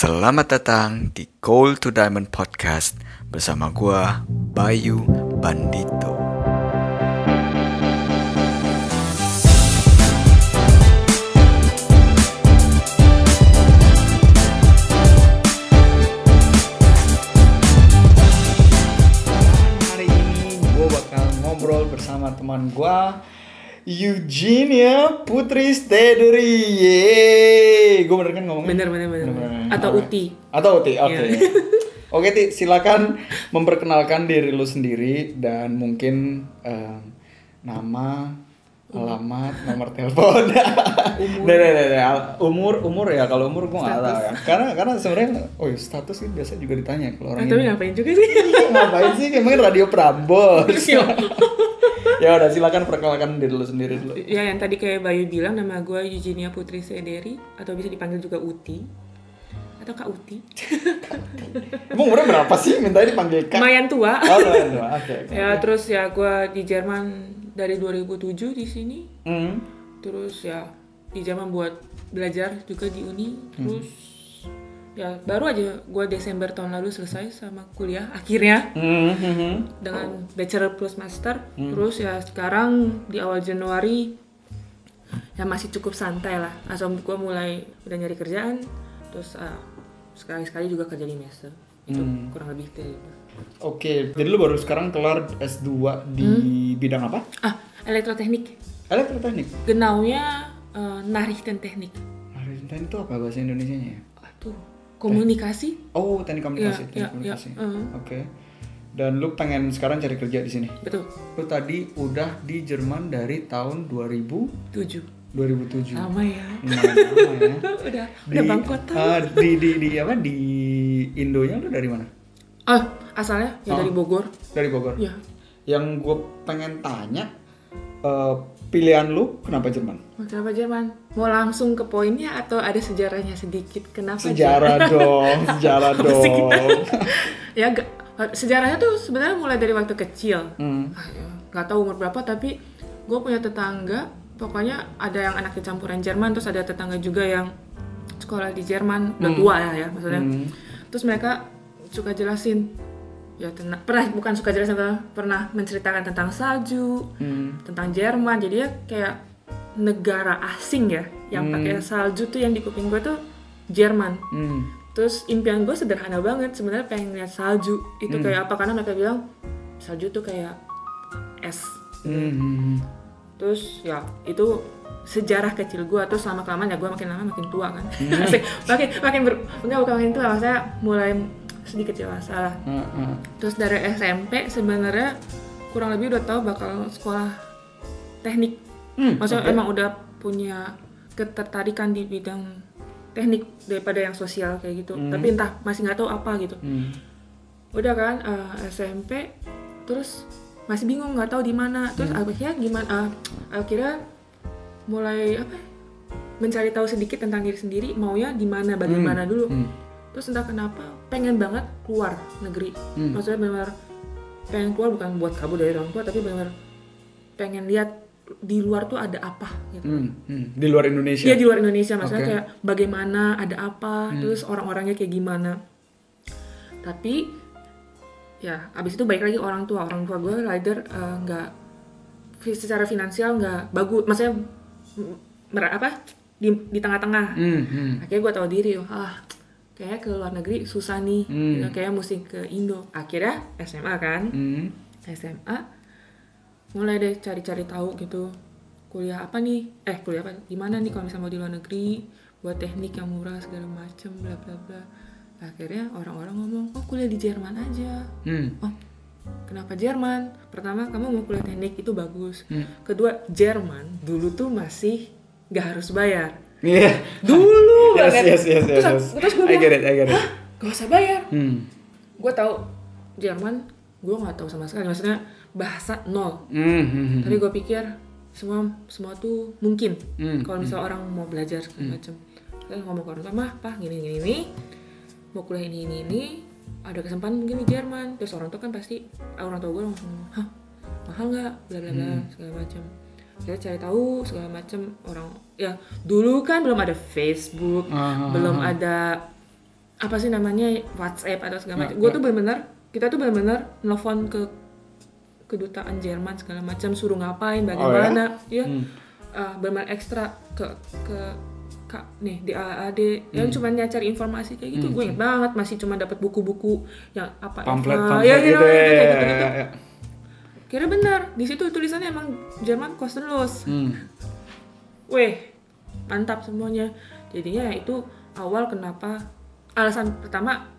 Selamat datang di Gold to Diamond Podcast bersama gua Bayu Bandito. Hari ini gue bakal ngobrol bersama teman gue Eugenia Putri Steduri. Yeay, gue bener kan ngomongnya? Bener, bener, bener. Bener-bener. Atau Oke. Uti. Atau Uti, oke. Iya. oke Ti, silakan memperkenalkan diri lu sendiri dan mungkin eh, nama, alamat, nomor telepon. Umur. Nah, nah, nah, nah. umur, umur ya kalau umur gue nggak tahu ya. Karena karena sebenarnya, oh ya, status sih biasa juga ditanya kalau orang Ah, tapi ini. ngapain juga sih? Ngapain sih? Emang radio Prambors. Ya udah silakan perkenalkan diri lu sendiri dulu. ya yang tadi kayak Bayu bilang nama gue Eugenia Putri Sederi atau bisa dipanggil juga Uti atau Kak Uti. Emang umurnya berapa sih? Minta dipanggil Kak. Lumayan tua. Oh, lumayan tua. Oke. oke. ya terus ya gue di Jerman dari 2007 di sini. Hmm. Terus ya di Jerman buat belajar juga di uni. Terus ya baru aja gue Desember tahun lalu selesai sama kuliah akhirnya. Hmm, hmm, hmm. dengan bachelor plus master terus ya sekarang di awal Januari ya masih cukup santai lah asal gue mulai udah nyari kerjaan terus sekali sekali juga kerja di mesa itu kurang lebih gitu Oke, jadi lu baru sekarang kelar S2 di bidang apa? ah elektroteknik Elektroteknik. genaunya uh, Nachrichtentechnik Maritim itu apa bahasa Indonesianya ya? aduh komunikasi Oh, teknik komunikasi, Iya, teknik iya, komunikasi. iya, uh. Oke. Dan lu pengen sekarang cari kerja di sini? betul Lu tadi udah di Jerman dari tahun 2000 tujuh 2007. lama ya Lumayan lama ya. udah udah bangkot ah, di di di apa di Indonya lu dari mana? ah asalnya ya dari Bogor Dari Bogor. ya Yang gue pengen tanya eh, pilihan lu kenapa Jerman? Kenapa Jerman? Mau langsung ke poinnya atau ada sejarahnya sedikit? Kenapa Sejarah dong, sejarah dong. ya gak, sejarahnya tuh sebenarnya mulai dari waktu kecil. Hmm. Ah, ya, Nggak tahu umur berapa tapi gue punya tetangga. Pokoknya ada yang anak campuran Jerman, terus ada tetangga juga yang sekolah di Jerman, udah tua ya, ya maksudnya. Hmm. Terus mereka suka jelasin, ya tena- pernah bukan suka tentang- pernah menceritakan tentang salju, Hmm. tentang Jerman. Jadi ya kayak negara asing ya yang pakai salju tuh yang di kuping gue tuh Jerman. Hmm. terus impian gue sederhana banget sebenarnya pengen lihat salju. Itu kayak apa? Karena mereka bilang salju tuh kayak es. Hmm. terus ya itu sejarah kecil gue terus lama kelamaan ya gue makin lama makin tua kan. Asik. makin makin ber, enggak bukan makin tua. Maksudnya mulai sedikit dewasa lah Ah, ah. Terus dari SMP sebenarnya kurang lebih udah tahu bakal sekolah teknik. Hmm, Maksudnya oke. emang udah punya ketertarikan di bidang teknik daripada yang sosial kayak gitu. Tapi entah masih nggak tahu apa gitu. Hmm. Udah kan eh, SMP terus masih bingung nggak tahu di mana. Terus akhirnya gimana? ah, akhirnya mulai apa? ya, Mencari tahu sedikit tentang diri sendiri maunya di mana, bagaimana dulu Hmm. terus entah kenapa pengen banget keluar negeri Hmm. maksudnya benar pengen keluar bukan buat kabur dari orang tua tapi benar pengen lihat di luar tuh ada apa gitu Hmm. Hmm. Di luar Indonesia. Iya di luar Indonesia maksudnya. Hmm. kayak bagaimana ada apa terus orang-orangnya kayak gimana tapi ya abis itu baik lagi orang tua orang tua gue rider eh, nggak fi- secara finansial nggak bagus maksudnya apa di di tengah-tengah Hmm. Hmm. akhirnya gue tahu diri ah kayaknya ke luar negeri susah nih. Hmm. Ya, kayaknya mesti ke Indo. Akhirnya SMA kan? Hmm. SMA mulai deh cari-cari tahu gitu. Kuliah apa nih? Eh kuliah apa? Gimana nih kalau misalnya mau di luar negeri? Buat teknik yang murah segala macem bla bla bla. Akhirnya orang-orang ngomong oh kuliah di Jerman aja. Hmm. oh kenapa Jerman? Pertama kamu mau kuliah teknik itu bagus. Hmm. kedua Jerman dulu tuh masih nggak harus bayar Iya. dulu Yes, banget. yes, yes, yes, terus, yes. terus gue I bilang get it, I get it. gak usah bayar Hmm. gue tahu Jerman gue nggak tahu sama sekali maksudnya bahasa nol Hmm. Hmm. Hmm. tapi gue pikir semua semua tuh mungkin Hmm, kalau misalnya orang mau belajar segala macam saya ngomong ke orang tua mah pak gini gini ini mau kuliah ini ini ini ada kesempatan mungkin di Jerman terus orang tua kan pasti orang tua gue langsung hah mahal nggak bla bla bla segala macam saya cari tahu segala macam orang ya dulu kan belum ada Facebook ah, belum ada apa sih namanya WhatsApp atau segala macam. Nah, Gue tuh bener-bener kita tuh bener-bener nelfon ke kedutaan Jerman segala macam suruh ngapain bagaimana ya Hmm. uh, benar ekstra ke ke kak nih di AAD yang Hmm. cuma nyari informasi kayak gitu gue inget banget masih cuma dapat buku-buku yang apa pamflet pamflet ya, gitu know, ya, kayak ya, gitu-gitu. ya, ya. Kira benar di situ tulisannya emang Jerman kostenlos Hmm. weh mantap semuanya jadinya ya itu awal kenapa alasan pertama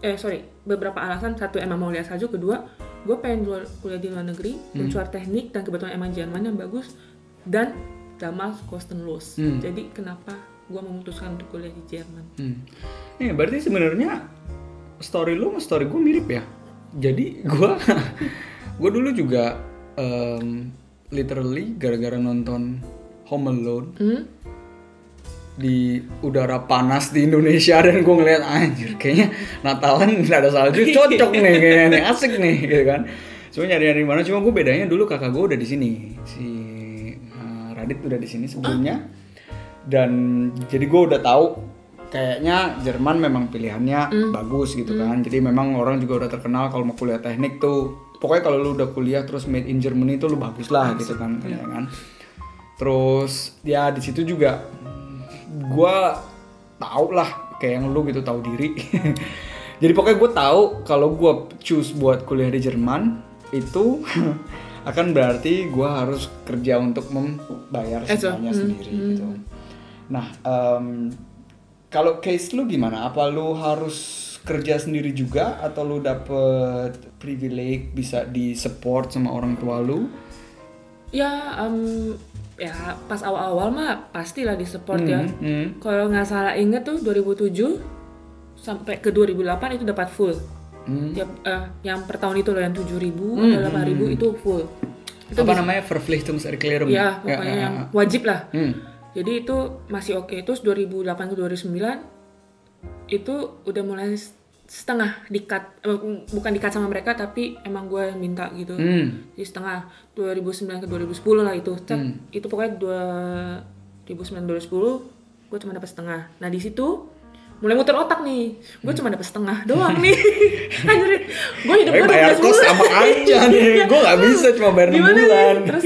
eh sorry beberapa alasan satu emang mau lihat salju kedua gue pengen luar, kuliah di luar negeri Hmm. mencuar teknik dan kebetulan emang Jerman yang bagus dan damals kostenlos Hmm. jadi kenapa gue memutuskan untuk kuliah di Jerman Hmm. Nih, berarti sebenarnya story lu sama story gue mirip ya. Jadi gue gue dulu juga em, literally gara-gara nonton Home Alone hmm? di udara panas di Indonesia dan gue ngeliat anjir kayaknya Natalan nggak ada salju cocok nih kayaknya nih asik nih gitu kan. Cuma nyari-nyari mana cuma gue bedanya dulu kakak gue udah di sini si eh, Radit udah di sini sebelumnya dan jadi gue udah tahu kayaknya Jerman memang pilihannya bagus gitu kan. Jadi memang orang juga udah terkenal kalau mau kuliah teknik tuh. Pokoknya kalau lu udah kuliah terus made in Germany tuh lu bagus lah gitu kan ya kan. Terus ya di situ juga gue tau lah kayak yang lu gitu tahu diri. Jadi pokoknya gue tahu kalau gue choose buat kuliah di Jerman itu akan berarti gue harus kerja untuk membayar semuanya hmm, sendiri gitu. Nah em, kalau case lu gimana? Apa lu harus kerja sendiri juga atau lu dapet privilege bisa di support sama orang tua lu? Ya em, ya pas awal-awal mah pastilah di support ya. Hmm, kalau nggak salah inget tuh 2007 sampai ke 2008 itu dapat full. Hmm. Tiap, eh, yang per tahun itu loh yang 7000 Hmm, atau 8000 itu full. Itu apa namanya? Verpflichtungserklärung ya pokoknya yang wajib lah. Hmm. Jadi itu masih oke terus 2008 ke 2009 itu udah mulai setengah dikat eh, bukan dikat sama mereka tapi emang gue yang minta gitu Hmm. di setengah 2009 ke 2010 lah itu Cet, Hmm. itu pokoknya 2009 2010 gue cuma dapat setengah nah di situ mulai muter otak nih gue Hmm. cuma dapat setengah doang nih anjir gue hidup gue bayar kos sama aja nih. Gue nggak bisa cuma bayar 6 Gimana nih? bulan. Terus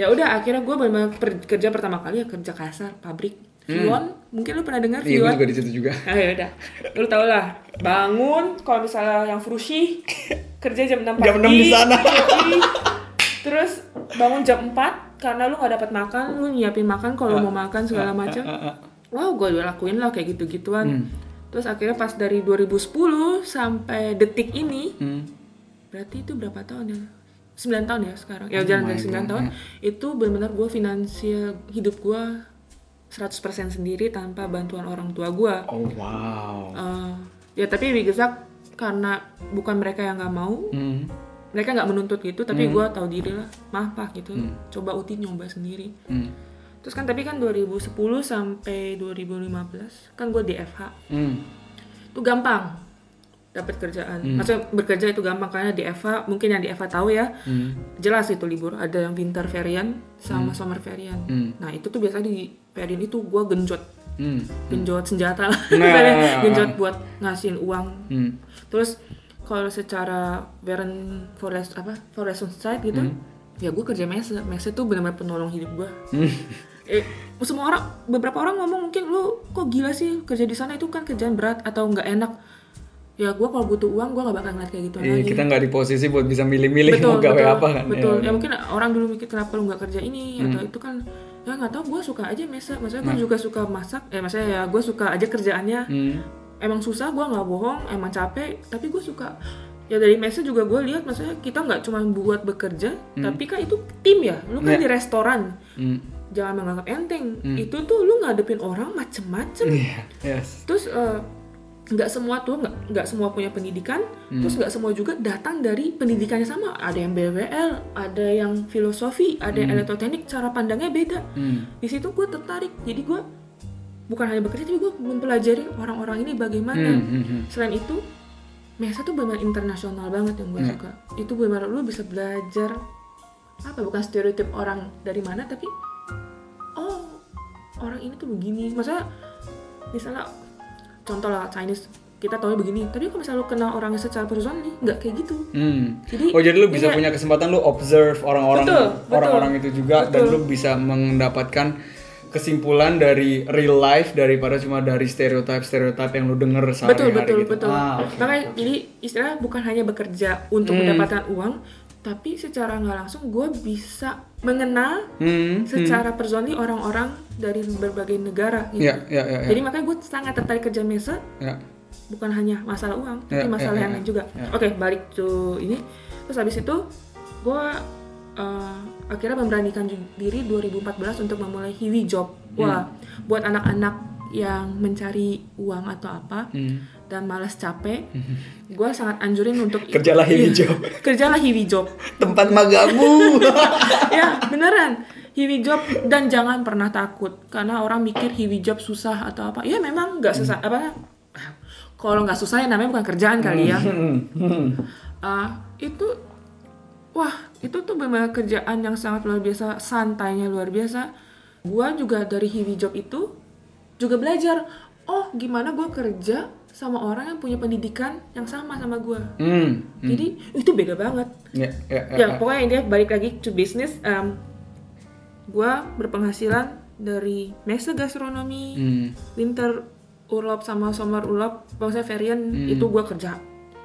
ya udah akhirnya gue benar kerja pertama kali ya kerja kasar pabrik. Vion, mungkin lu pernah dengar Hmm. Iya, gue Vion? juga di situ juga. Ah ya udah, lu tau lah. Bangun, kalau misalnya yang frushi kerja jam 6 pagi. Jam 6 di sana. Terus bangun jam 4 karena lu nggak dapat makan, lu nyiapin makan kalau mau makan segala macam. Ah, ah. Wow, gue udah lakuin lah kayak gitu-gituan. Hmm. Terus akhirnya pas dari 2010 sampai detik ini, Hmm. berarti itu berapa tahun ya? 9 tahun ya sekarang. Ya jalan my dari 9 God, tahun. ya. Itu benar-benar gue finansial hidup gue 100% sendiri tanpa bantuan orang tua gue. Oh wow. Eh, ya tapi gesagt karena bukan mereka yang nggak mau, Hmm. mereka nggak menuntut gitu, tapi gue tahu diri lah, maaf pak gitu, coba uti nyoba sendiri. Hmm. Terus kan tapi kan 2010 sampai 2015 kan gue di FH, Hmm. itu gampang dapat kerjaan. Maksudnya bekerja itu gampang karena di FH mungkin yang di FH tahu ya, Hmm. jelas itu libur ada yang winter varian sama summer varian. Hmm. Nah itu tuh biasanya di varian itu gue genjot, Hmm. genjot senjata lah, Nah. Misalnya genjot buat ngasihin uang Hmm. Terus kalau secara Warren Forest apa Forest Side gitu, ya gue kerja mese. Mese tuh benar-benar penolong hidup gue. Eh, semua orang, beberapa orang ngomong mungkin lu kok gila sih kerja di sana itu kan kerjaan berat atau nggak enak. Ya gue kalau butuh uang gue nggak bakal ngeliat kayak gitu Iya, lagi. kita nggak di posisi buat bisa milih-milih mau gawe betul, apa kan. betul. Iya. Ya mungkin orang dulu mikir kenapa lu nggak kerja ini atau itu kan ya nggak tahu gue suka aja mese. Maksudnya gue juga suka masak. Eh maksudnya ya gue suka aja kerjaannya Hmm. emang susah gue nggak bohong emang capek tapi gue suka ya dari message juga gue lihat maksudnya kita nggak cuma buat bekerja tapi kan itu tim ya lu kan Ya. di restoran Hmm. jangan menganggap enteng itu tuh lu ngadepin orang macem-macem Iya. Yes. terus eh, nggak semua tuh nggak nggak semua punya pendidikan terus nggak semua juga datang dari pendidikannya sama. Ada yang BWL ada yang filosofi ada yang elektroteknik cara pandangnya beda. Hmm. di situ gue tertarik. Jadi gue bukan hanya bekerja tapi gue mempelajari orang-orang ini bagaimana. Hmm, hmm, hmm. selain itu Mesa tuh benar internasional banget yang gue Hmm. suka. Itu benar lu bisa belajar apa bukan stereotip orang dari mana tapi oh orang ini tuh begini. Maksudnya misalnya contoh lah Chinese kita tahu begini tapi kalau misalnya lu kenal orangnya secara personal nih nggak kayak gitu Hmm. Jadi- oh jadi lu bisa iya. punya kesempatan lu observe orang-orang Betul, betul. orang-orang itu juga dan Betul. lu bisa mendapatkan kesimpulan dari real life daripada cuma dari stereotip stereotip yang lu denger betul sehari-hari betul gitu. betul Ah, oke. makanya jadi istilah bukan hanya bekerja untuk Hmm. mendapatkan uang tapi secara nggak langsung gue bisa mengenal Hmm. secara personally orang-orang dari berbagai negara gitu. Ya, ya, ya, ya. Jadi makanya gue sangat tertarik kerja mesa ya. bukan hanya masalah uang, Ya, tapi masalah ya, yang ya, lain juga. ya. Oke, balik to ini. Terus habis itu gue uh, akhirnya memberanikan diri 2014 untuk memulai Hiwi Job. Wah, Hmm. buat anak-anak yang mencari uang atau apa Hmm. Dan malas capek, gue sangat anjurin untuk Kerjalah Hiwi Iya, Job. Kerjalah Hiwi Job. Tempat magangmu. ya beneran hiwi job dan jangan pernah takut karena orang mikir hiwi job susah atau apa ya memang nggak susah apa kalau nggak susah ya namanya bukan kerjaan kali ya Hmm. Ah, itu wah itu tuh benar kerjaan yang sangat luar biasa santainya luar biasa gua juga dari hiwi job itu juga belajar oh gimana gua kerja sama orang yang punya pendidikan yang sama sama gua Hmm. jadi itu beda banget Ya, ya, ya, ya ya. pokoknya intinya balik lagi to business um, gue berpenghasilan dari mesa gastronomi Hmm. winter urlop sama summer urlop maksudnya varian itu gue kerja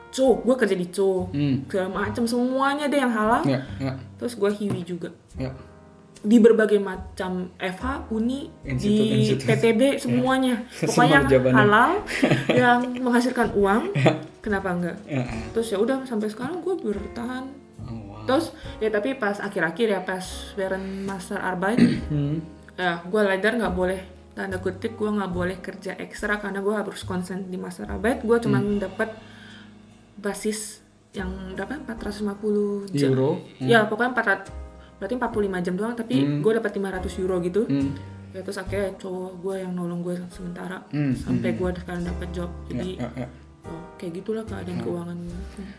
co gue kerja di co Hmm. segala macam semuanya deh yang halal Ya, ya, terus gue hiwi juga ya. Di berbagai macam FH, Uni, di institut. PTB semuanya. Semua Pokoknya halal, yang menghasilkan uang, kenapa enggak? Ya, ya. Terus ya udah sampai sekarang gue bertahan Oh, wow. Terus ya tapi pas akhir-akhir ya pas Beren Master Arbeit Hmm. ya gue ladar nggak boleh tanda kutip gue nggak boleh kerja ekstra karena gue harus konsen di Master Arbeit gue cuma Hmm. dapat basis yang berapa 450 jam Euro? ya pokoknya 400 berarti 45 jam doang tapi gue dapat 500 euro gitu Hmm. ya terus akhirnya cowok gue yang nolong gue sementara Hmm, sampai gue sekarang dapat job jadi Ya, ya, ya. oh, kayak gitulah keadaan keuangan gue Hmm.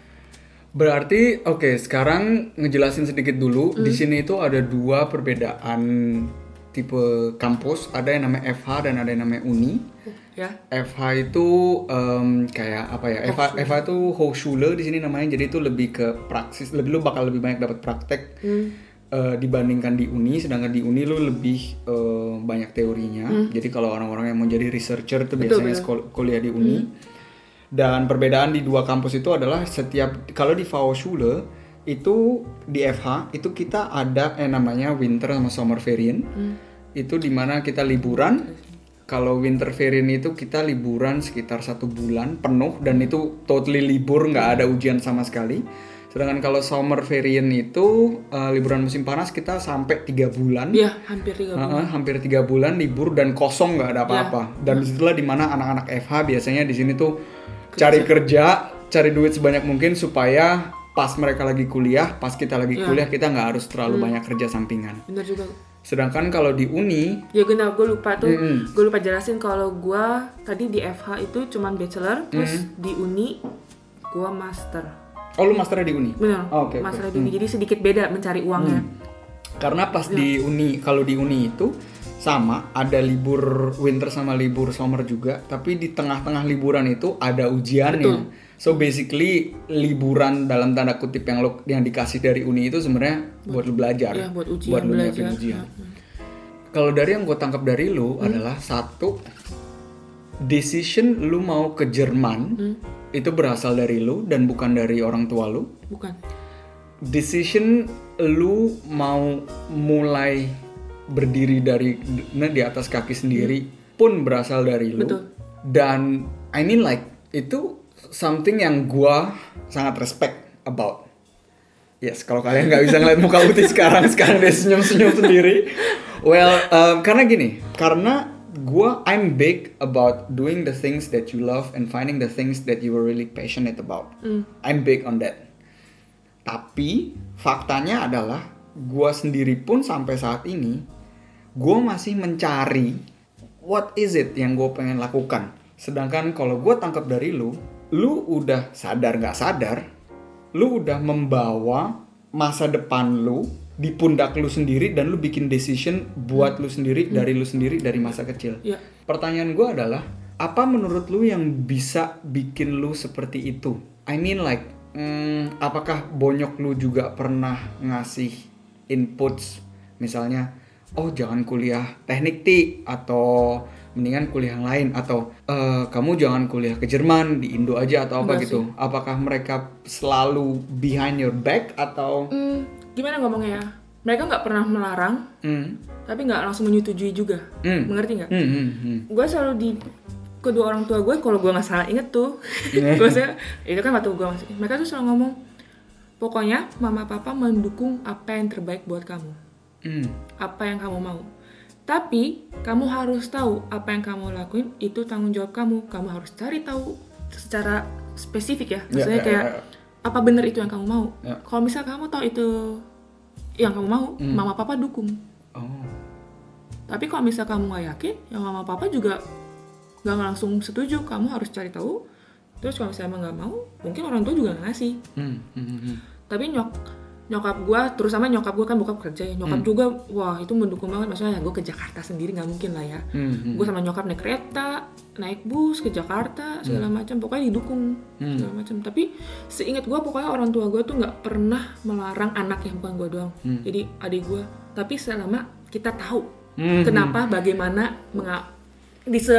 Berarti oke sekarang ngejelasin sedikit dulu Hmm. di sini itu ada dua perbedaan tipe kampus ada yang namanya FH dan ada yang namanya Uni. ya FH itu em, kayak apa ya? FH, FH itu Hochschule di sini namanya jadi itu lebih ke praksis lebih lu bakal lebih banyak dapat praktek Hmm. Eh, dibandingkan di Uni sedangkan di Uni lu lebih eh, banyak teorinya. Jadi kalau orang-orang yang mau jadi researcher itu biasanya sekol- kuliah di Uni. Dan perbedaan di dua kampus itu adalah setiap kalau di Fachhochschule itu di FH itu kita ada yang namanya winter sama summer variant. Itu di mana kita liburan. Kalau winter variant itu kita liburan sekitar satu bulan penuh dan itu totally libur nggak ada ujian sama sekali. Sedangkan kalau summer variant itu eh, liburan musim panas kita sampai tiga bulan. ya hampir tiga bulan Heeh, hampir tiga bulan libur dan kosong nggak ada apa-apa. Dan di situlah di mana anak-anak FH biasanya di sini tuh cari kerja, cari duit sebanyak mungkin supaya pas mereka lagi kuliah, pas kita lagi kuliah kita nggak harus terlalu banyak kerja sampingan. bener juga Sedangkan kalau di uni, Ya benar, gue lupa tuh, Mm-mm. gue lupa jelasin kalau gue tadi di FH itu cuman bachelor, terus di uni gue master. Oh lu masternya di uni? Benar, Oh, oke, oke. master di uni. Jadi sedikit beda mencari uangnya. Karena pas di uni, kalau di uni itu sama ada libur winter sama libur summer juga, tapi di tengah-tengah liburan itu ada ujiannya. So basically liburan dalam tanda kutip yang lo yang dikasih dari uni itu sebenarnya buat lu belajar, Iya, buat ujian, buat lu belajar. nyiapin ujian. Kalau dari yang gue tangkap dari lu adalah satu decision lu mau ke Jerman itu berasal dari lu dan bukan dari orang tua lu? Bukan. decision lu mau mulai berdiri dari nah, di atas kaki sendiri pun berasal dari lu. Betul. dan I mean like itu something yang gua sangat respect about. Yes kalau kalian nggak bisa ngeliat muka Uti sekarang sekarang dia senyum senyum sendiri. Well um, karena gini karena gua I'm big about doing the things that you love and finding the things that you are really passionate about. I'm big on that. Tapi faktanya adalah gua sendiri pun sampai saat ini gua masih mencari what is it yang gue pengen lakukan. Sedangkan kalau gue tangkap dari lu, lu udah sadar nggak sadar, lu udah membawa masa depan lu di pundak lu sendiri dan lu bikin decision buat lu sendiri dari lu sendiri dari masa kecil. Ya. Pertanyaan gue adalah, apa menurut lu yang bisa bikin lu seperti itu? I mean like hmm, apakah bonyok lu juga pernah ngasih inputs? Misalnya oh jangan kuliah teknik ti atau mendingan kuliah yang lain atau "Eh, kamu jangan kuliah ke Jerman di Indo aja atau apa Enggak gitu. apakah mereka selalu behind your back atau Hmm, gimana ngomongnya ya? Mereka nggak pernah melarang, hmm tapi nggak langsung menyetujui juga. Hmm. Mengerti nggak? hmm hmm, hmm. Gue selalu di kedua orang tua gue, kalau gue nggak salah inget tuh, Iya. gue itu kan waktu gue masih, mereka tuh selalu ngomong, pokoknya mama papa mendukung apa yang terbaik buat kamu, Hmm. apa yang kamu mau. Tapi kamu harus tahu apa yang kamu lakuin itu tanggung jawab kamu. Kamu harus cari tahu secara spesifik ya. Ya, Maksudnya ya, kayak ya, ya. Apa benar itu yang kamu mau. Ya. Kalau misal kamu tahu itu yang kamu mau, Hmm. mama papa dukung. Oh. Tapi kalau misal kamu nggak yakin, ya mama papa juga nggak langsung setuju. Kamu harus cari tahu. Terus kalau misalnya emang nggak mau, mungkin orang tua juga nggak ngasih. Hmm, hmm, hmm, hmm. Tapi nyok nyokap gua, terutama nyokap gua kan bokap kerja ya. Nyokap Hmm. juga, wah itu mendukung banget. Maksudnya ya gue ke Jakarta sendiri nggak mungkin lah ya. Hmm, hmm. Gue sama nyokap naik kereta, naik bus ke Jakarta, segala macam. Pokoknya didukung Hmm. segala macam. Tapi seingat gua pokoknya orang tua gua tuh nggak pernah melarang anaknya bukan gua doang. Hmm. Jadi adik gua. Tapi selama kita tahu Hmm, kenapa bagaimana menga di se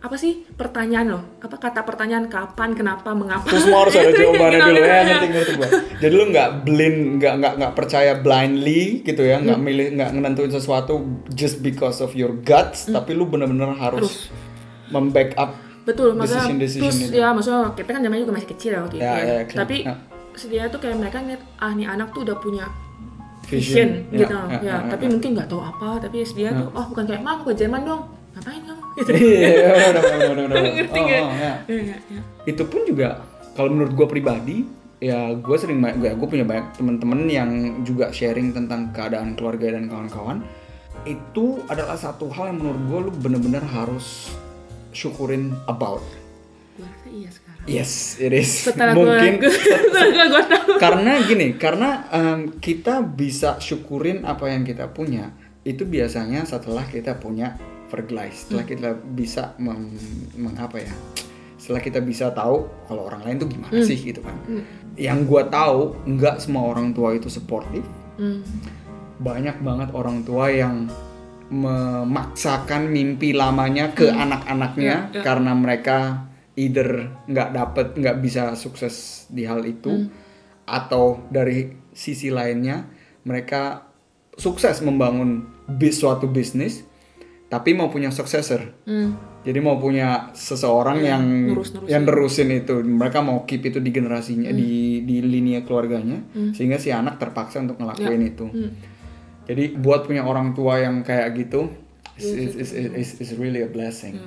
apa sih pertanyaan loh apa kata pertanyaan kapan kenapa mengapa Terus semua harus ada jawabannya Gitu, dulu gitu, ya, ya. ngerti ngerti gua. Jadi lu nggak blind, nggak nggak nggak percaya blindly gitu ya, nggak milih nggak nentuin sesuatu just because of your guts, tapi lu bener-bener harus membackup betul maksudnya Decision-decision terus itu. ya maksudnya kita kan zamannya juga masih kecil ya waktu itu Ya, ya, ya, ya, tapi ya. sedia tuh kayak mereka ngeliat ah nih anak tuh udah punya Vision. vision, Ya, gitu ya, ya, ya, ya, tapi ya. mungkin nggak tahu apa tapi sedia tuh oh bukan kayak mah aku ke Jerman dong ngapain gitu Iya. Ngerti Oh, nggak? oh, ya. Ya, ya, ya. itu pun juga kalau menurut gue pribadi ya gue sering gue gue punya banyak temen-temen yang juga sharing tentang keadaan keluarga dan kawan-kawan itu adalah satu hal yang menurut gue lu bener-bener harus syukurin about iya sekarang yes it is setelah mungkin gua setelah gua tahu karena gini karena em, kita bisa syukurin apa yang kita punya itu biasanya setelah kita punya vergleich setelah Hmm. kita bisa meng, meng- apa ya setelah kita bisa tahu kalau orang lain tuh gimana Hmm. sih gitu kan yang gua tahu nggak semua orang tua itu supportive Hmm. banyak banget orang tua yang memaksakan mimpi lamanya ke anak-anaknya Ya, ya. karena mereka either nggak dapet nggak bisa sukses di hal itu atau dari sisi lainnya mereka sukses membangun bis suatu bisnis tapi mau punya successor. Hmm. jadi mau punya seseorang Ya, yang nerus-nerusin. yang nerusin itu. Mereka mau keep itu di generasinya di di linia keluarganya sehingga si anak terpaksa untuk ngelakuin itu. Hmm. jadi buat punya orang tua yang kayak gitu is is, is, is, is really a blessing.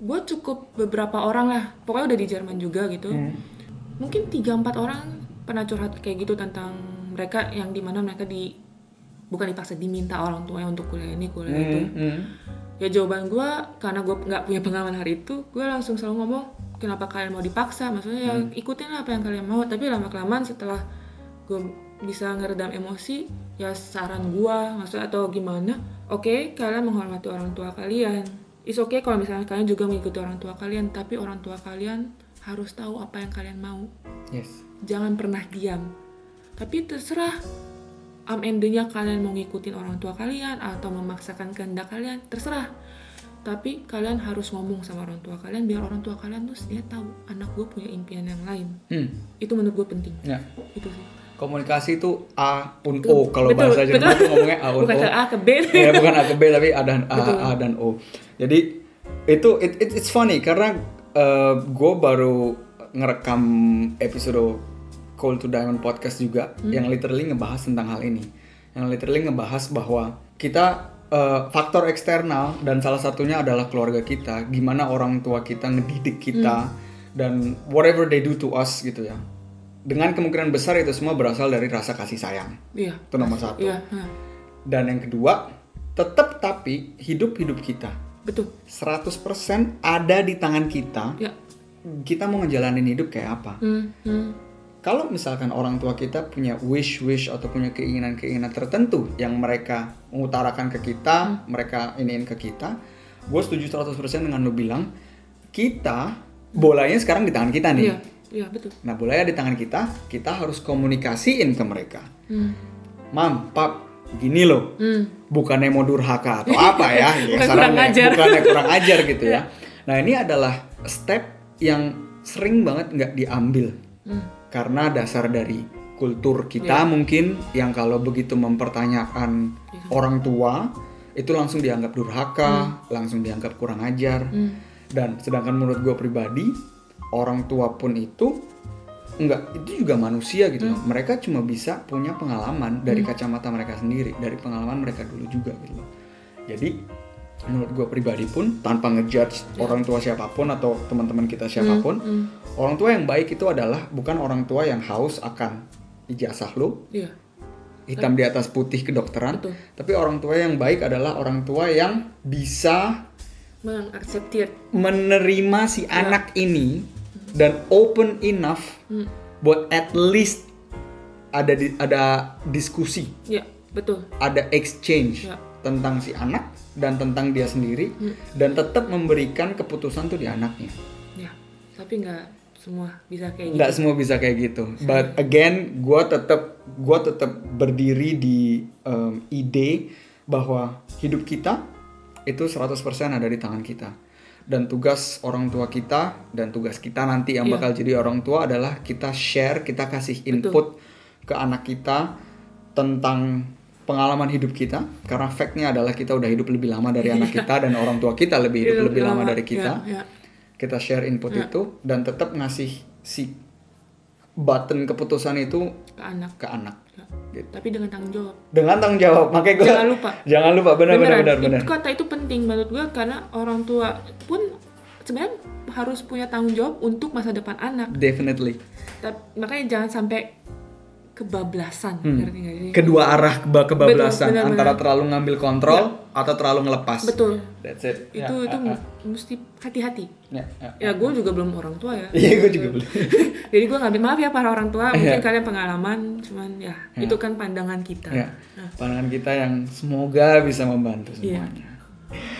Gue cukup beberapa orang lah. Pokoknya udah di Jerman juga gitu. Mungkin tiga empat orang pernah curhat kayak gitu tentang mereka yang di mana mereka di bukan dipaksa diminta orang tuanya untuk kuliah ini kuliah itu. Hmm. ya jawaban gue karena gue nggak punya pengalaman hari itu gue langsung selalu ngomong kenapa kalian mau dipaksa? Maksudnya ya ikutin apa yang kalian mau. Tapi lama kelamaan setelah gue bisa ngeredam emosi ya saran gue maksudnya atau gimana oke kalian menghormati orang tua kalian. Is okay kalau misalnya kalian juga mengikuti orang tua kalian tapi orang tua kalian harus tahu apa yang kalian mau. Yes. Jangan pernah diam. Tapi terserah am endingnya kalian mau ngikutin orang tua kalian atau memaksakan kehendak kalian terserah tapi kalian harus ngomong sama orang tua kalian biar orang tua kalian tuh dia tahu anak gue punya impian yang lain hmm. itu menurut gue penting ya itu sih komunikasi itu A un O kalau bahasa Jerman betul. tuh ngomongnya A un bukan O ke A ke B ya bukan A ke B tapi A dan A, Betul. A dan O. Jadi itu it, it- it's funny karena gue baru ngerekam episode Call to Diamond podcast juga Hmm. yang literally ngebahas tentang hal ini. Yang literally ngebahas bahwa kita eh, faktor eksternal dan salah satunya adalah keluarga kita. Gimana orang tua kita ngedidik kita Hmm. dan whatever they do to us gitu ya. Dengan kemungkinan besar itu semua berasal dari rasa kasih sayang. iya Itu nomor satu. iya nah, Dan yang kedua, tetap tapi hidup-hidup kita betul 100% ada di tangan kita. ya Kita mau ngejalanin hidup kayak apa? hmm, hmm. Kalau misalkan orang tua kita punya wish-wish atau punya keinginan-keinginan tertentu yang mereka mengutarakan ke kita, mereka iniin ke kita, gue setuju 100% dengan lo bilang, kita bolanya sekarang di tangan kita nih. Iya, iya betul. Nah, bolanya di tangan kita, kita harus komunikasiin ke mereka. Hmm. Mam, pap, gini loh. Hmm. Bukannya mau durhaka atau apa ya, ya kurang ajar. bukannya kurang ajar gitu ya. Nah, ini adalah step yang sering banget nggak diambil Hmm. Karena dasar dari kultur kita mungkin yang kalau begitu mempertanyakan orang tua itu langsung dianggap durhaka, langsung dianggap kurang ajar. Hmm. Dan sedangkan menurut gue pribadi orang tua pun itu enggak itu juga manusia gitu loh. Mereka cuma bisa punya pengalaman dari kacamata mereka sendiri, dari pengalaman mereka dulu juga gitu loh. Jadi menurut gue pribadi pun tanpa ngejudge orang tua siapa pun atau teman-teman kita siapa pun, Hmm. Orang tua yang baik itu adalah bukan orang tua yang haus akan ijazah lo, Iya. hitam di atas putih kedokteran, Betul. tapi orang tua yang baik adalah orang tua yang bisa Mengacceptir. menerima si anak ini dan open enough Hmm. buat at least ada di, ada diskusi, Iya, betul. ada exchange Ya. tentang si anak dan tentang dia sendiri dan tetap memberikan keputusan tuh di anaknya. Ya, tapi nggak semua bisa kayak gitu. Nggak semua bisa kayak gitu. But again, gua tetap gua tetap berdiri di um, ide bahwa hidup kita itu 100% ada di tangan kita. Dan tugas orang tua kita dan tugas kita nanti yang Iya. bakal jadi orang tua adalah kita share, kita kasih input ke anak kita tentang pengalaman hidup kita karena fact-nya adalah kita udah hidup lebih lama dari anak kita dan orang tua kita lebih hidup Iya, lebih lama lama. dari kita Ya, ya. Kita share input itu dan tetap ngasih si button keputusan itu Ke anak. ke anak Ya. gitu. Tapi dengan tanggung jawab. dengan tanggung jawab makanya gue Jangan lupa. jangan lupa benar benar Beneran, benar kata itu penting menurut gue karena orang tua pun sebenarnya harus punya tanggung jawab untuk masa depan anak. definitely Tapi, makanya jangan sampai kebablasan, Hmm. ngerti sih? kedua arah keba- kebablasan benar, antara benar. terlalu ngambil kontrol atau terlalu ngelepas Betul. that's it Itu Ya, itu ya, mesti hati-hati. ya, ya. Ya gue juga belum orang tua ya. iya gue juga belum Jadi gue ngambil maaf ya para orang tua, mungkin Iya. kalian pengalaman, cuman ya itu kan pandangan kita. ya pandangan kita yang semoga bisa membantu Iya. semuanya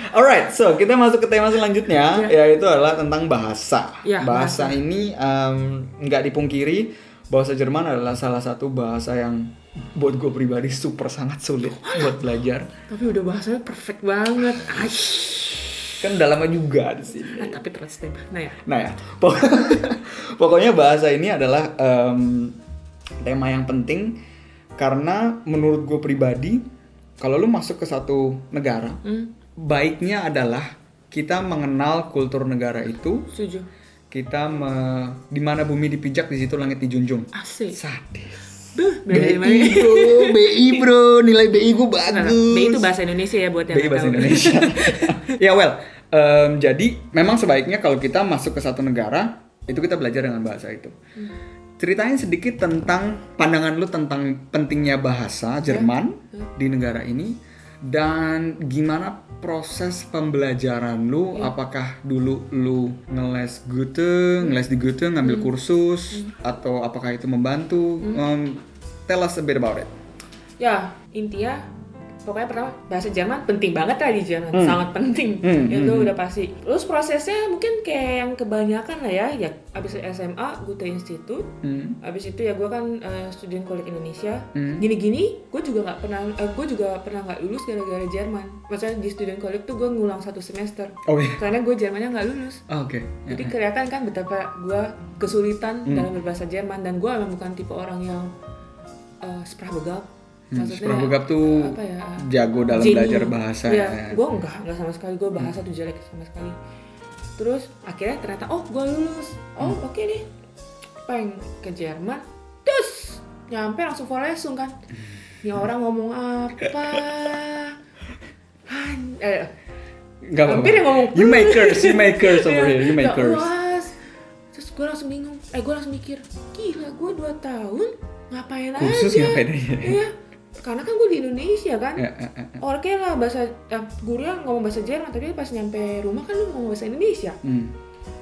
Alright, so kita masuk ke tema selanjutnya, yaitu adalah tentang bahasa. Ya, bahasa, ini em, nggak dipungkiri, bahasa Jerman adalah salah satu bahasa yang buat gue pribadi super sangat sulit buat belajar. Tapi udah bahasanya perfect banget. Aish. Kan udah lama juga di sini. Ah, tapi terus. Nah ya. Nah ya, pok- pokoknya bahasa ini adalah em, tema yang penting karena menurut gue pribadi, kalau lu masuk ke satu negara, Hmm, baiknya adalah kita mengenal kultur negara itu, setuju. Kita me, di mana bumi dipijak di situ langit dijunjung. Asik. Sadis. Duh? BI bro, BI bro, nilai BI gue Nah, nah, bagus. B itu bahasa Indonesia ya buat yang BI bahasa tahu. Indonesia. ya well, em, jadi memang sebaiknya kalau kita masuk ke satu negara itu kita belajar dengan bahasa itu. Ceritain sedikit tentang pandangan lu tentang pentingnya bahasa Jerman di negara ini dan gimana proses pembelajaran lu? Apakah dulu lu ngeles Goethe, ngeles di Goethe ngambil kursus atau apakah itu membantu? Em, tell us a bit about it. Ya, intinya pokoknya pertama bahasa Jerman penting banget lah di Jerman, Hmm. sangat penting. Hmm, Itu hmm, udah pasti. Terus prosesnya mungkin kayak yang kebanyakan lah ya, ya abis SMA Goethe Institute, Hmm. abis itu ya gue kan eh, student college Indonesia. Hmm. Gini-gini, gue juga nggak pernah, eh, gue juga pernah nggak lulus gara-gara Jerman. Maksudnya di student college tuh gue ngulang satu semester, Oh iya. karena gue Jermannya nggak lulus. Ah, Oke. Ya, Jadi ya. kelihatan kan betapa gue kesulitan Hmm. dalam berbahasa Jerman dan gue memang bukan tipe orang yang uh, Hmm, sprachbegab tuh apa ya? jago dalam genie. belajar bahasa Iya, ya. gue enggak, enggak sama sekali. Gue bahasa tuh jelek sama sekali. Terus akhirnya ternyata, oh gue lulus. Oh Hmm. oke deh. Pengen ke Jerman. Terus nyampe langsung lesung kan. Ini orang ngomong apa? Han- eh, Gak. Hampir yang ngomong. You makers, you makers over Iya, here, you ya makers. Terus gue langsung bingung. Eh gue langsung mikir, gila gue 2 tahun ngapain Khusus aja? ngapain aja? Iya. Karena kan gue di Indonesia kan. Ya, ya, ya, ya. Oke lah bahasa eh, guru yang ngomong bahasa Jerman tapi pas nyampe rumah kan lu ngomong bahasa Indonesia. Hmm.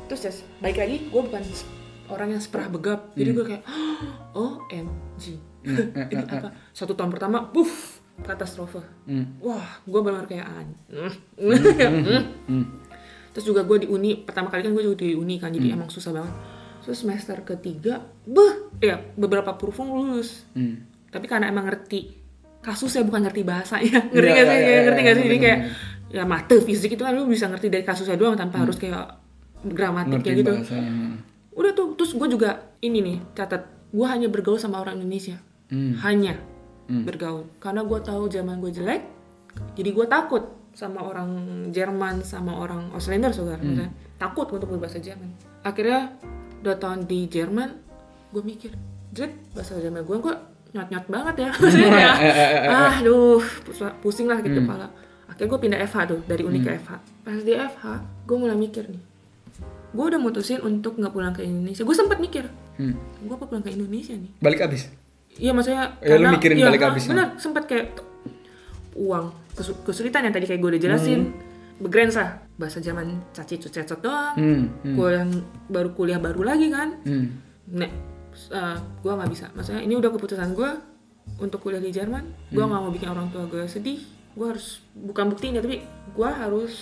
Terus ya, baik lagi gue bukan orang yang seprah begap. Jadi Hmm. gue kayak OMG. Hmm, ya, Ini ya, ya. apa? Satu tahun pertama, puff, katastrofe. Hmm. Wah, gue benar kayak an. Hmm. terus juga gue di uni pertama kali kan gue juga di uni kan Hmm. jadi emang susah banget terus semester ketiga beh ya beberapa kurvung lulus Hmm. tapi karena emang ngerti kasusnya bukan ngerti bahasanya ngerti Iya, gak sih? iya, Kayak iya, ngerti iya, gak sih jadi kayak ya mate fisik itu kan lu bisa ngerti dari kasusnya doang tanpa harus kayak Hmm. Ngerti gitu. bahasanya. udah tuh terus gue juga ini nih catat. Gue hanya bergaul sama orang Indonesia. Hmm. hanya bergaul. Karena gue tahu zaman gue jelek jadi gue takut sama orang Jerman sama orang Auslander saudara. Maksudnya takut untuk berbahasa Jerman. Akhirnya udah tahun di Jerman gue mikir jelek bahasa Jerman gue kok nyot nyot banget ya maksudnya kayak ah aduh pus- pusing lah gitu kepala akhirnya gue pindah FH tuh dari uni ke FH pas di FH gue mulai mikir nih gue udah mutusin untuk nggak pulang ke Indonesia gue sempat mikir Hmm. gue apa pulang ke Indonesia nih Balik abis. Iya maksudnya Ya, lu mikirin balik ha, habis, Bener, sempat kayak uang kesu- kesulitan yang tadi kayak gue udah jelasin. Begrens lah bahasa Jerman caci cucecot doang. Hmm. Hmm. Gue yang baru kuliah baru lagi kan. Hmm. Nek, uh, gue nggak bisa. Maksudnya ini udah keputusan gue untuk kuliah di Jerman. Gue Hmm. nggak mau bikin orang tua gue sedih. Gue harus bukan buktinya tapi gue harus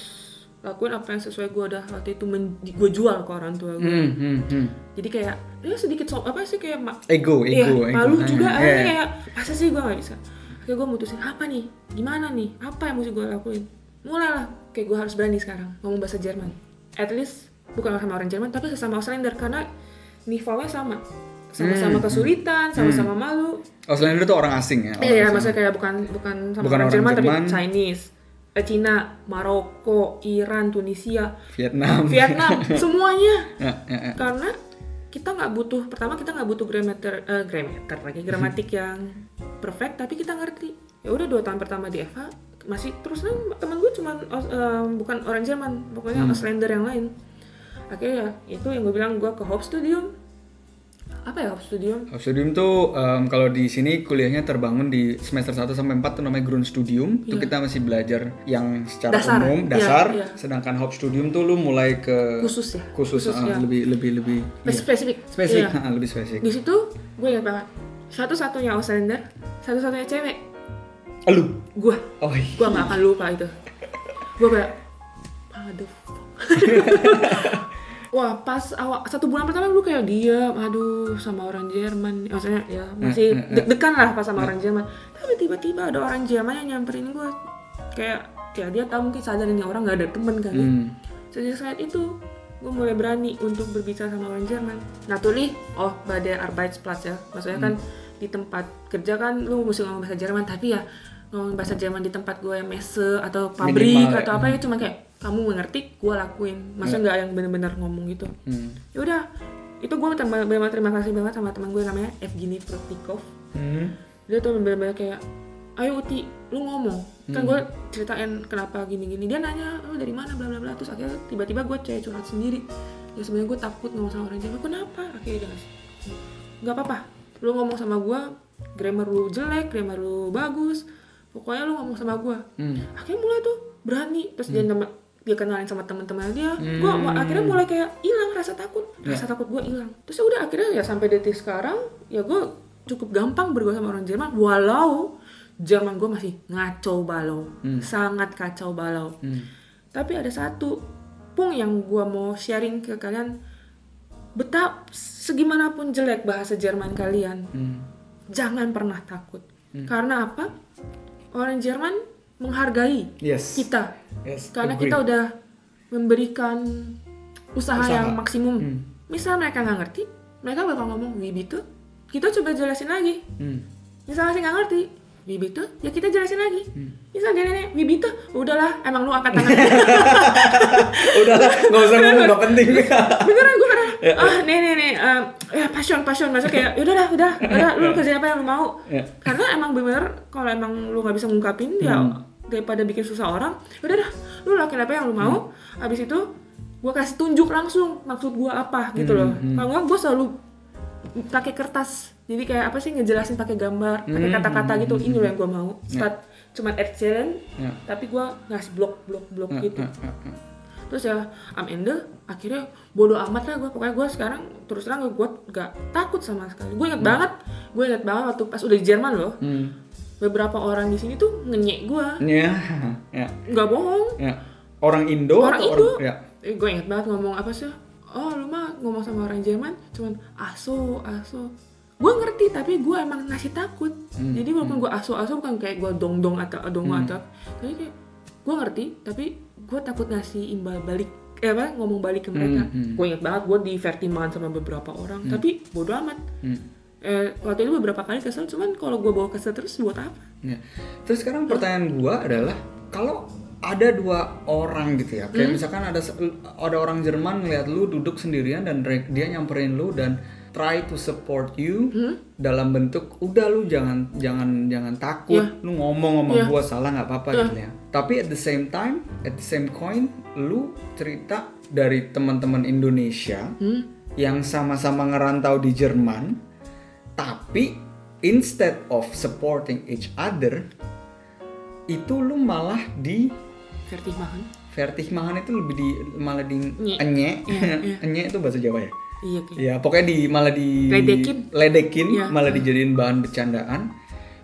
lakuin apa yang sesuai gue udah waktu itu gue jual ke orang tua gue. Hmm. Hmm. Hmm. Jadi kayak ya sedikit so, apa sih kayak ma- Ego, Iya, ego, ego. malu Ah, juga iya, akhirnya iya. kayak masa sih gue nggak bisa kayak gue mutusin apa nih gimana nih apa yang mesti gue lakuin mulailah kayak gue harus berani sekarang ngomong bahasa Jerman at least bukan sama orang Jerman tapi sesama Auslander karena nivelnya sama sama-sama Hmm. kesulitan sama-sama malu Auslander tuh orang asing ya. orang iya asing. maksudnya kayak bukan bukan sama Bukan orang, Jerman, Jerman. tapi Chinese eh, Cina Maroko Iran Tunisia Vietnam. Vietnam semuanya Ya, ya, ya. karena kita nggak butuh pertama kita nggak butuh grammar eh, grammar lagi gramatik yang perfect tapi kita ngerti ya udah dua tahun pertama di FH masih terus kan teman gue cuman eh, bukan orang Jerman pokoknya Auslander yang lain akhirnya ya itu yang gue bilang gue ke Hope Studio apa ya House Studium tuh em, kalau di sini kuliahnya terbangun di semester 1 sampai 4 tuh namanya Grund Studium. Itu kita masih belajar yang secara Iya. Dasar. umum, Iya, dasar. iya. Sedangkan Hope Studium tuh lu mulai ke khusus ya khusus, ah, ya. lebih lebih lebih iya. spesifik spesifik, Iya. ah, lebih spesifik. di situ gue ingat banget satu-satunya Auslander satu-satunya cewek Lu. gue Oh, iya. gue gak akan lupa itu gue kayak aduh wah pas awal satu bulan pertama gue kayak diam aduh sama orang Jerman. Maksudnya ya masih deg-degan lah pas sama orang Jerman. Tapi tiba-tiba ada orang Jerman yang nyamperin gue kayak ya dia tahu mungkin sadar ini orang nggak ada temen kali. Hmm. sejak saat itu gue mulai berani untuk berbicara sama orang Jerman. Naturally oh pada Arbeitsplatz ya. Maksudnya kan di tempat kerja kan lu mesti ngomong bahasa Jerman. Tapi ya ngomong bahasa Jerman di tempat gue yang mese atau pabrik Minimal, atau apa ya cuma kayak kamu mengerti gue lakuin. Maksudnya nggak yang bener-bener ngomong gitu. Hmm. ya udah itu gue terima, terima, terima kasih banget sama teman gue namanya Evgeny Protikov. Hmm. dia tuh bener-bener kayak ayo Uti lu ngomong. Kan Hmm. gue ceritain kenapa gini-gini. Dia nanya lu dari mana bla bla bla. Terus akhirnya tiba-tiba gue kayak curhat sendiri. Ya sebenarnya gue takut ngomong sama orang Jawa kenapa? Akhirnya dia ngasih. Nggak apa-apa. Lu ngomong sama gue grammar lu jelek grammar lu bagus. Pokoknya lu ngomong sama gue Hmm. akhirnya mulai tuh berani. Terus dia nama dia kenalin sama teman-teman dia gue akhirnya mulai kayak hilang rasa takut. Rasa takut gue hilang. Terus ya udah akhirnya ya sampai detik sekarang ya gue cukup gampang bergaul sama orang Jerman. Walau Jerman gue masih ngaco balau. Sangat kacau balau. Hmm. tapi ada satu pung yang gue mau sharing ke kalian. Betap segimanapun jelek bahasa Jerman kalian Hmm. jangan pernah takut. Karena apa? Orang Jerman menghargai Yes. kita Yes. karena agree. kita udah memberikan usaha, Usaha. yang maksimum Hmm. misal mereka nggak ngerti mereka bakal ngomong itu kita coba jelasin lagi Hmm. misal masih nggak ngerti Wibito, ya kita jelasin lagi. Hmm. Misal dia nanya, Wibito, udahlah, emang lu angkat tangan. Udahlah, nggak usah ngomong nggak penting. Beneran gue kadang, ah nih nih nih, eh, ya passion passion, masuk kayak, yaudah dah, udah, udah, lu kerjain apa yang lu mau. Ya. Karena emang bener, kalau emang lu nggak bisa ngungkapin, ya daripada bikin susah orang, yaudah dah, lu lakuin apa yang lu mau. Habis itu, gue kasih tunjuk langsung maksud gue apa gitu loh. Kalau nggak, gue selalu pakai kertas. Jadi kayak apa sih ngejelasin pakai gambar, pakai kata-kata gitu. Ini loh yang gue mau. Start cuma excellent, Ya. tapi gue ngasih blok blok blok Ya, gitu ya, ya, ya. terus ya am ende akhirnya bodoh amat lah gue pokoknya gue sekarang terus terang gue gak takut sama sekali gue inget banget gue inget banget waktu pas udah di Jerman loh Hmm. Beberapa orang di sini tuh ngenyek gue Ya, ya, nggak bohong ya. Orang Indo Orang atau Indo. ya. eh, gue inget banget ngomong apa sih oh lu mah ngomong sama orang Jerman cuman aso aso gue ngerti tapi gue emang ngasih takut Hmm, jadi walaupun gue aso aso bukan kayak gue dong dong atau dong Hmm. atau tapi kayak gue ngerti tapi gue takut ngasih imbal balik eh apa ngomong balik ke mereka Hmm, hmm. gue inget banget gue di vertiman sama beberapa orang tapi bodo amat Hmm. Eh, waktu itu beberapa kali kesel cuman kalau gue bawa kesel terus buat apa Ya. Terus sekarang pertanyaan gua adalah kalau ada dua orang gitu ya, Hmm. kayak misalkan ada ada orang Jerman ngeliat lu duduk sendirian dan dia nyamperin lu dan try to support you Hmm? dalam bentuk udah lu jangan jangan jangan takut, Ya. lu ngomong sama Ya. gua salah nggak apa-apa Ya. gitu ya. Tapi at the same time, at the same coin, lu cerita dari teman-teman Indonesia hmm? yang sama-sama ngerantau di Jerman, tapi instead of supporting each other, itu lu malah di vertimahan vertigmahan itu lebih di malah di Nye. enye, Iya, iya. enye itu bahasa Jawa ya. iya kayak Ya pokoknya di malah di Ledekin. ledekin, Iya. malah dijadiin bahan bercandaan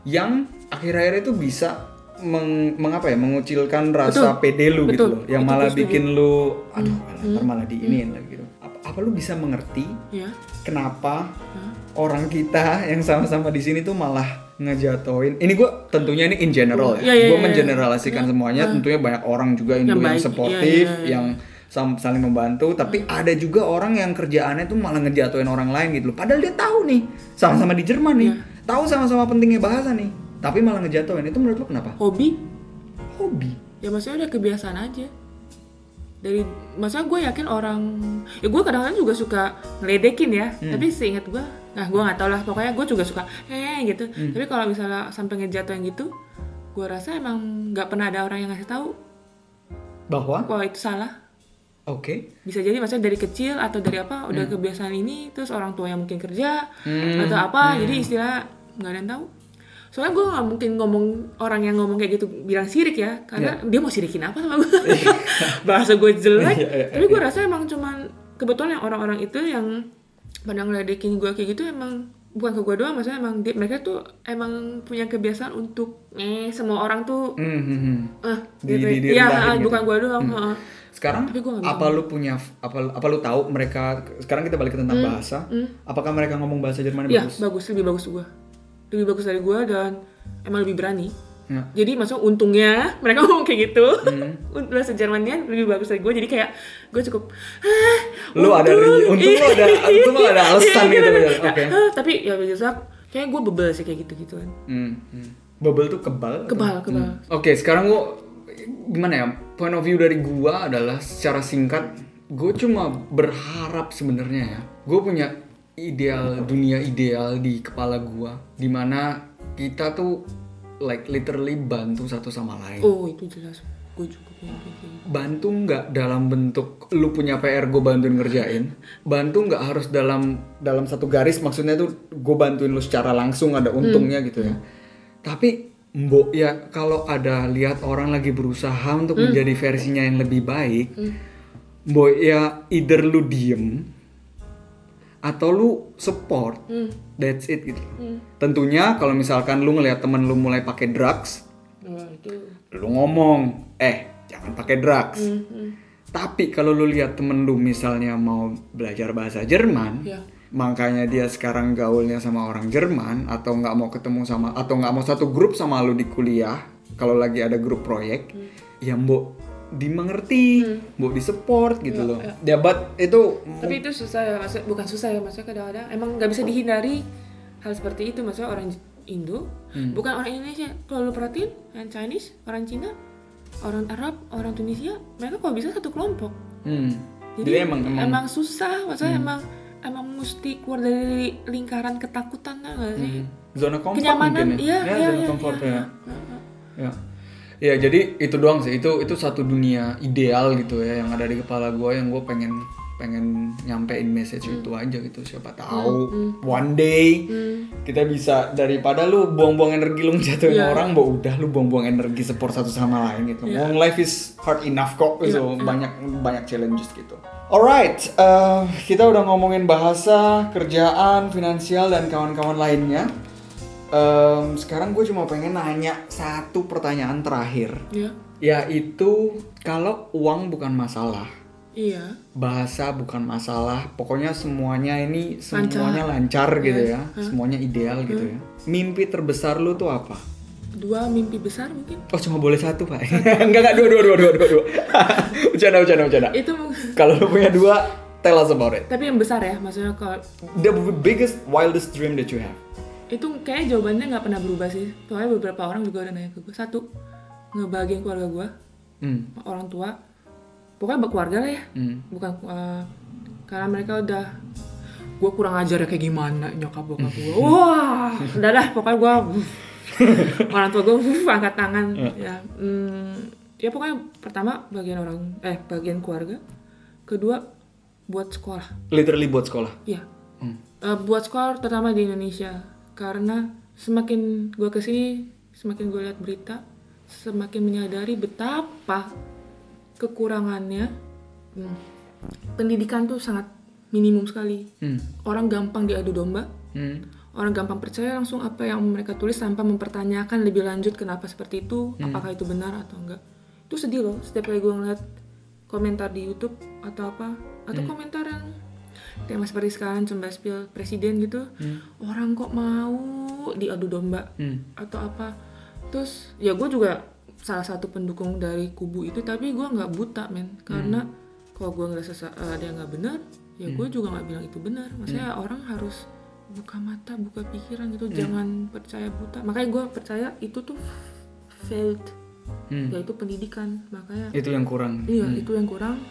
yang akhir-akhir itu bisa meng, mengapa ya mengucilkan rasa Betul. pede lu gitu Betul. loh, yang malah bikin lu aduh ntar malah diinin lagi gitu. Apa, apa lu bisa mengerti ya kenapa Hah? Orang kita yang sama-sama di sini tuh malah ngejatoin. Ini gue tentunya ini in general ya. Iya, iya, gue iya. mengeneralisasikan semuanya. Tentunya banyak orang juga Indo Yang yang, iya, iya, iya. yang saling membantu. Tapi ada juga orang yang kerjaannya tuh malah ngejatoin orang lain gitu loh. Padahal dia tahu nih, sama-sama di Jerman nih, Iya. tahu sama-sama pentingnya bahasa nih. Tapi malah ngejatoin. Itu menurut lo kenapa? hobi Hobi. ya maksudnya udah kebiasaan aja dari masa gue yakin orang ya gue kadang-kadang juga suka ngeledekin ya. Hmm. tapi seingat gue nah gue nggak tau lah. Pokoknya gue juga suka eh gitu. Hmm. tapi kalau misalnya sampai ngejatuhin gitu gue rasa emang nggak pernah ada orang yang ngasih tahu Bahwa, wah itu salah. Oke. bisa jadi maksudnya dari kecil atau dari apa udah kebiasaan ini terus orang tua yang mungkin kerja Hmm, atau apa. Jadi istilah nggak ada yang tahu soalnya gue nggak mungkin ngomong orang yang ngomong kayak gitu bilang sirik ya karena dia mau sirikin apa sama gue bahasa gue jelek. Iya, iya, tapi gue rasa emang cuman kebetulan yang orang-orang itu yang pada ngeledekin gue kayak gitu emang bukan ke gue doang maksudnya emang dia- mereka tuh emang punya kebiasaan untuk eh semua orang tuh. Hmm, hmm, eh Di- gitu. di- ya gitu. bukan gue doang heeh. Sekarang Tapi gua apa lu punya apa apa lu tahu mereka sekarang kita balik ke tentang bahasa. Apakah mereka ngomong bahasa Jerman Iya, bagus? bagus, lebih bagus gue. Lebih bagus dari gue dan emang lebih berani. Ya. Jadi maksudnya untungnya mereka ngomong kayak gitu. Hmm. Untuk bahasa Jermannya lebih bagus dari gue. Jadi kayak gue cukup "Hah, Lu ada untung." untung lu ada untung lu ada alasan Iya, gitu. kan. ya. Oke. Ah, tapi ya biasa kayak gue bebel sih kayak gitu gituan. Hmm, hmm. Bubble tuh kebal. atau- Kebal, kebal. Hmm. Oke, sekarang gua gimana ya? Point of view dari gua adalah secara singkat gue cuma berharap sebenarnya ya. Gue punya ideal dunia ideal di kepala gua di mana kita tuh like literally bantu satu sama lain. Oh itu jelas. Gue juga bantu nggak dalam bentuk lu punya PR gue bantuin ngerjain? Bantu nggak harus dalam dalam satu garis maksudnya tuh gue bantuin lu secara langsung ada untungnya gitu ya? Tapi mbok ya kalau ada lihat orang lagi berusaha untuk menjadi versinya yang lebih baik mbok ya either lu diem atau lu support that's it gitu tentunya kalau misalkan lu ngelihat temen lu mulai pakai drugs itu. lu ngomong eh jangan pakai drugs Hmm, tapi kalau lu lihat temen lu misalnya mau belajar bahasa Jerman Ya. makanya dia sekarang gaulnya sama orang Jerman atau nggak mau ketemu sama atau nggak mau satu grup sama lu di kuliah kalau lagi ada grup proyek Hmm. ya mbok dimengerti mbok disupport gitu loh ya but itu Tapi itu susah ya, maksud, bukan susah ya, maksudnya kadang-kadang emang nggak bisa dihindari hal seperti itu, maksudnya orang Indo, Hmm. bukan orang Indonesia. Kalau lu perhatiin, yang Chinese, orang Cina, orang Arab, orang Tunisia, mereka kalau bisa satu kelompok. hmm. Jadi, Jadi emang emang, emang susah, maksudnya emang emang mesti keluar dari lingkaran ketakutan ya nggak sih? hmm, zona comfort Kenyamanan, mungkin iya, ya, ya iya, zona iya, comfort iya. ya ya ya jadi itu doang sih. Itu itu satu dunia ideal gitu ya yang ada di kepala gue yang gue pengen pengen nyampein message Hmm. itu aja gitu. Siapa tahu one day kita bisa daripada lu buang-buang energi lu ngejatuhin Iya. orang bo udah lu buang-buang energi support satu sama lain gitu. Wong life is hard enough kok Iya, so banyak banyak challenges gitu. Alright eh, kita udah ngomongin bahasa kerjaan finansial dan kawan-kawan lainnya Em, sekarang gue cuma pengen nanya satu pertanyaan terakhir. Ya, yaitu kalau uang bukan masalah Iya. bahasa bukan masalah pokoknya semuanya ini semuanya lancar, gitu ya semuanya ideal gitu ya. Mimpi terbesar lu tuh apa? Dua mimpi besar mungkin. oh cuma boleh satu pak. Enggak enggak dua dua dua dua dua dua. Bercanda bercanda bercanda. Itu kalau lu punya dua tell us about it. Tapi yang besar ya, maksudnya kalau the biggest wildest dream that you have itu kayak jawabannya nggak pernah berubah sih. Soalnya beberapa orang juga udah nanya ke gue. Satu, ngebahagiain keluarga gue, hmm. orang tua. Pokoknya keluarga lah ya. Hmm. Bukan eh, karena mereka udah gue kurang ajar ya kayak gimana nyokap bokap gue. Wah, udah dah pokoknya gue orang tua gue angkat tangan ya. Hmm, ya pokoknya pertama bagian orang eh bagian keluarga. Kedua buat sekolah. literally buat sekolah Iya. Hmm. Eh, buat sekolah terutama di Indonesia karena semakin gue ke sini semakin gue lihat berita semakin menyadari betapa kekurangannya hmm, pendidikan tuh sangat minimum sekali. Hmm. orang gampang diadu domba. Hmm. orang gampang percaya langsung apa yang mereka tulis tanpa mempertanyakan lebih lanjut kenapa seperti itu apakah itu benar atau enggak. Itu sedih loh setiap kali gue ngeliat komentar di YouTube atau apa atau komentar yang tema seperti sekarang cembas pil presiden gitu. Orang kok mau diadu domba Hmm. atau apa. Terus ya gue juga salah satu pendukung dari kubu itu tapi gue nggak buta men. Karena kalau gue ngerasa sa- eh, ada yang nggak benar ya gue juga nggak bilang itu benar. Maksudnya orang harus buka mata buka pikiran gitu. Jangan percaya buta. Makanya gue percaya itu tuh failed. Hmm. yaitu pendidikan. Makanya itu yang kurang. Iya itu yang kurang.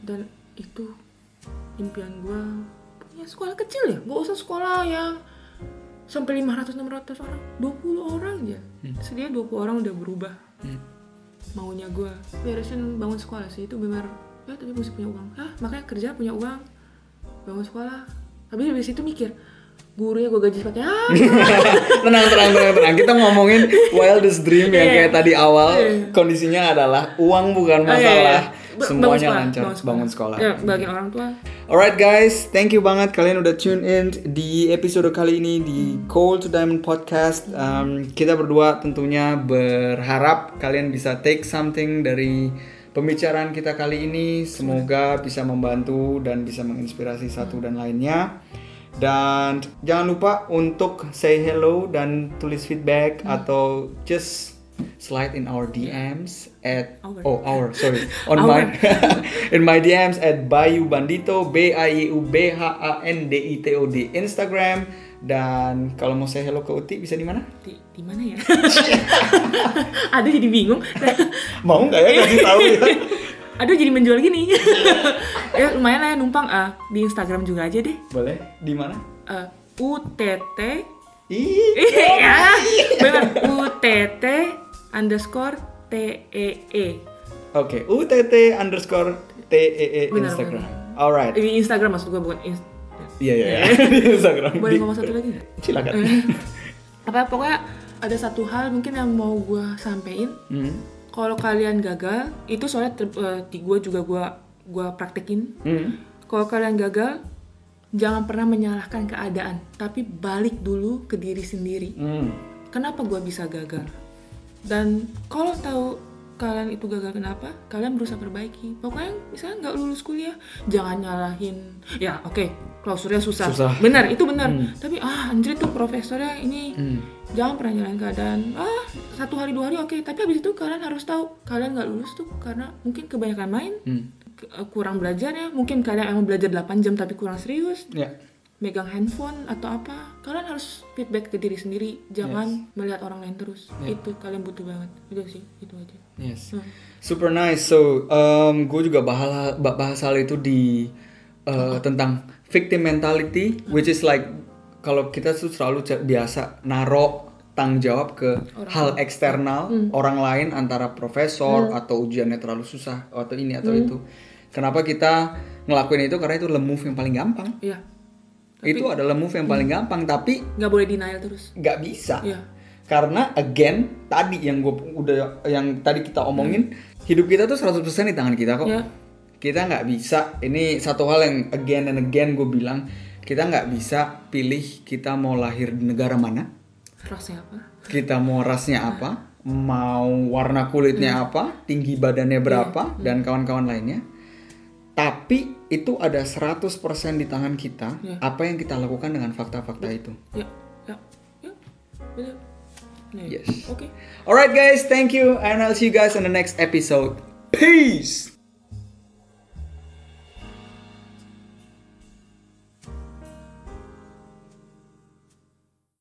Dan itu impian gue punya sekolah kecil ya? Gak usah sekolah yang sampai 500 600 orang. 20 orang aja. Sedia 20 orang udah berubah Hmm. maunya gue beresin bangun sekolah sih itu benar ya tapi mesti punya uang. Ah makanya kerja punya uang. Bangun sekolah. Habis dari situ mikir gurunya gue gaji pakai ah! Tenang tenang tenang tenang. Kita ngomongin wildest dream yang kayak tadi awal. Kondisinya adalah uang bukan Oh, iya, iya. Masalah Ba- semuanya bangun sekolah, lancar bangun sekolah ya bagian orang tua Alright guys, thank you banget kalian udah tune in di episode kali ini di Cold to Diamond Podcast. Um, kita berdua tentunya berharap kalian bisa take something dari pembicaraan kita kali ini. Semoga bisa membantu dan bisa menginspirasi satu dan lainnya. Dan jangan lupa untuk say hello dan tulis feedback atau just slide in our DMs at Our. oh our sorry on Our. my in my DMs at Bayu Bandito B A Y U B H A N D I T O di Instagram dan kalau mau say hello ke Uti bisa di mana? di, di mana ya aduh jadi bingung Mau nggak ya kasih tahu ya? aduh jadi menjual gini ya lumayan lah ya numpang ah di Instagram juga aja deh Boleh di mana? Eh, UTT Ih, ya benar UTT underscore T E E Oke, UTT underscore T E E Benar, Instagram. benar. Alright. di Instagram maksud gue bukan Inst Iya iya. iya. Di Instagram. boleh Di- ngomong satu lagi nggak Silakan. apa pokoknya ada satu hal mungkin yang mau gue sampein Hmm. kalau kalian gagal itu soalnya ter- eh, di gue juga gue gua praktekin Hmm. kalau kalian gagal jangan pernah menyalahkan keadaan tapi balik dulu ke diri sendiri Hmm. kenapa gue bisa gagal dan kalau tahu kalian itu gagal kenapa kalian berusaha perbaiki pokoknya misalnya nggak lulus kuliah jangan nyalahin ya oke klausurnya susah. Susah. benar itu benar Hmm. tapi ah anjir tuh profesornya ini Hmm. jangan pernah nyalahin keadaan ah satu hari dua hari oke tapi habis itu kalian harus tahu kalian nggak lulus tuh karena mungkin kebanyakan main Hmm. ke- kurang belajarnya mungkin kalian emang belajar 8 jam tapi kurang serius Ya. Megang handphone atau apa kalian harus feedback ke diri sendiri jangan melihat orang lain terus itu kalian butuh banget itu sih itu aja Yes. Hmm. Super nice. So, um, gue juga bahas bahas hal itu di uh, tentang victim mentality, which is like kalau kita tuh selalu biasa naro tanggung jawab ke hal eksternal orang lain antara profesor atau ujiannya terlalu susah atau ini atau itu. Kenapa kita ngelakuin itu? Karena itu the move yang paling gampang. Iya itu adalah move yang paling gampang, tapi nggak boleh denial terus. Nggak bisa. Iya. Karena again tadi yang gue udah yang tadi kita omongin hidup kita tuh 100% di tangan kita kok. Iya. kita nggak bisa ini satu hal yang again and again gue bilang kita nggak bisa pilih kita mau lahir di negara mana. Rasnya apa? Kita mau rasnya apa mau warna kulitnya apa tinggi badannya berapa dan kawan-kawan lainnya. Tapi itu ada 100% di tangan kita. Ya. Apa yang kita lakukan dengan fakta-fakta itu. Ya, ya, ya, benar. Yes. Oke. Alright guys, thank you and I'll see you guys on the next episode. Peace.